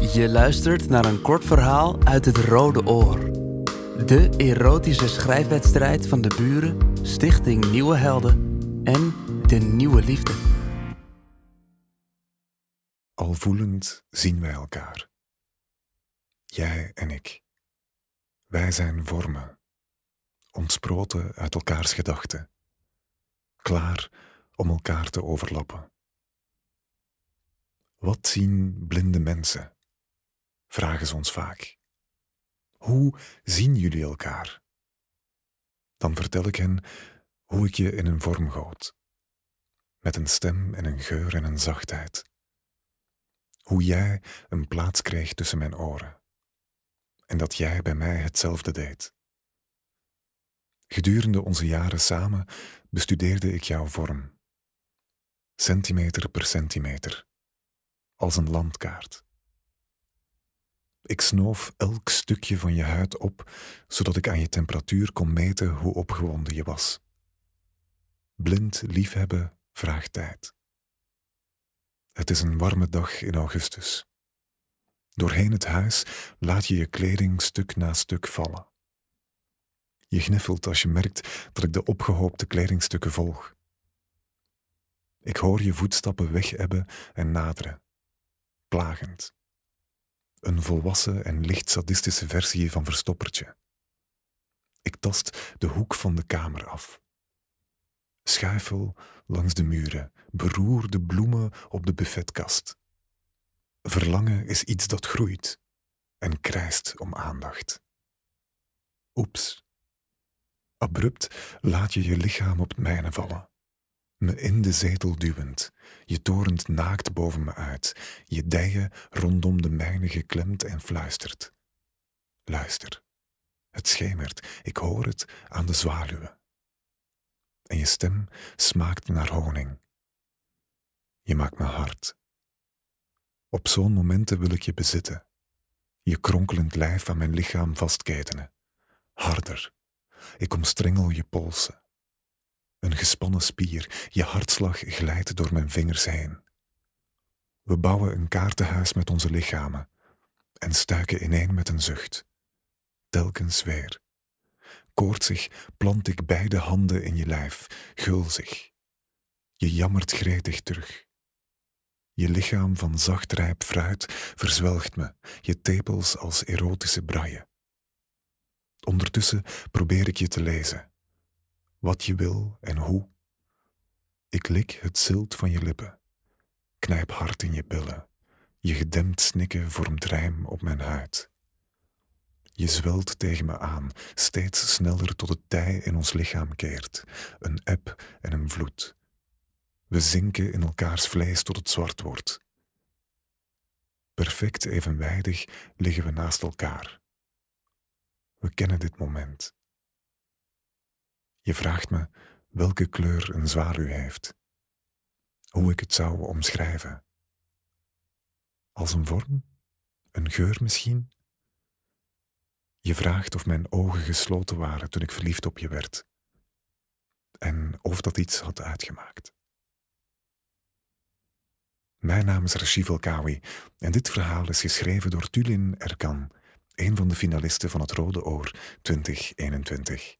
Je luistert naar een kort verhaal uit het Rode Oor. De erotische schrijfwedstrijd van de buren, Stichting Nieuwe Helden en De Nieuwe Liefde. Al voelend zien wij elkaar. Jij en ik. Wij zijn vormen, ontsproten uit elkaars gedachten, klaar om elkaar te overlappen. Wat zien blinde mensen? Vragen ze ons vaak. Hoe zien jullie elkaar? Dan vertel ik hen hoe ik je in een vorm goot, met een stem en een geur en een zachtheid. Hoe jij een plaats kreeg tussen mijn oren en dat jij bij mij hetzelfde deed. Gedurende onze jaren samen bestudeerde ik jouw vorm, centimeter per centimeter, als een landkaart. Ik snoof elk stukje van je huid op, zodat ik aan je temperatuur kon meten hoe opgewonden je was. Blind liefhebben vraagt tijd. Het is een warme dag in augustus. Doorheen het huis laat je je kleding stuk na stuk vallen. Je gniffelt als je merkt dat ik de opgehoopte kledingstukken volg. Ik hoor je voetstappen wegebben en naderen, plagend. Een volwassen en licht sadistische versie van Verstoppertje. Ik tast de hoek van de kamer af. Schuifel langs de muren, beroer de bloemen op de buffetkast. Verlangen is iets dat groeit en krijst om aandacht. Oeps. Abrupt laat je je lichaam op het mijne vallen. Me in de zetel duwend, je torent naakt boven me uit, je dijen rondom de mijne geklemd en fluistert. Luister. Het schemert, ik hoor het aan de zwaluwen. En je stem smaakt naar honing. Je maakt me hard. Op zo'n momenten wil ik je bezitten, je kronkelend lijf aan mijn lichaam vastketenen. Harder. Ik omstrengel je polsen. Een gespannen spier, je hartslag glijdt door mijn vingers heen. We bouwen een kaartenhuis met onze lichamen en stuiken ineen met een zucht. Telkens weer. Koortsig plant ik beide handen in je lijf, gulzig. Je jammert gretig terug. Je lichaam van zacht rijp fruit verzwelgt me, je tepels als erotische braille. Ondertussen probeer ik je te lezen. Wat je wil en hoe. Ik lik het zilt van je lippen, knijp hard in je billen. Je gedempt snikken vormt rijm op mijn huid. Je zwelt tegen me aan, steeds sneller tot het tij in ons lichaam keert, een eb en een vloed. We zinken in elkaars vlees tot het zwart wordt. Perfect evenwijdig liggen we naast elkaar. We kennen dit moment. Je vraagt me welke kleur een zwaluw heeft, hoe ik het zou omschrijven. Als een vorm? Een geur misschien? Je vraagt of mijn ogen gesloten waren toen ik verliefd op je werd en of dat iets had uitgemaakt. Mijn naam is Rashid Elkawi en dit verhaal is geschreven door Tulin Erkan, een van de finalisten van het Rode Oor 2021.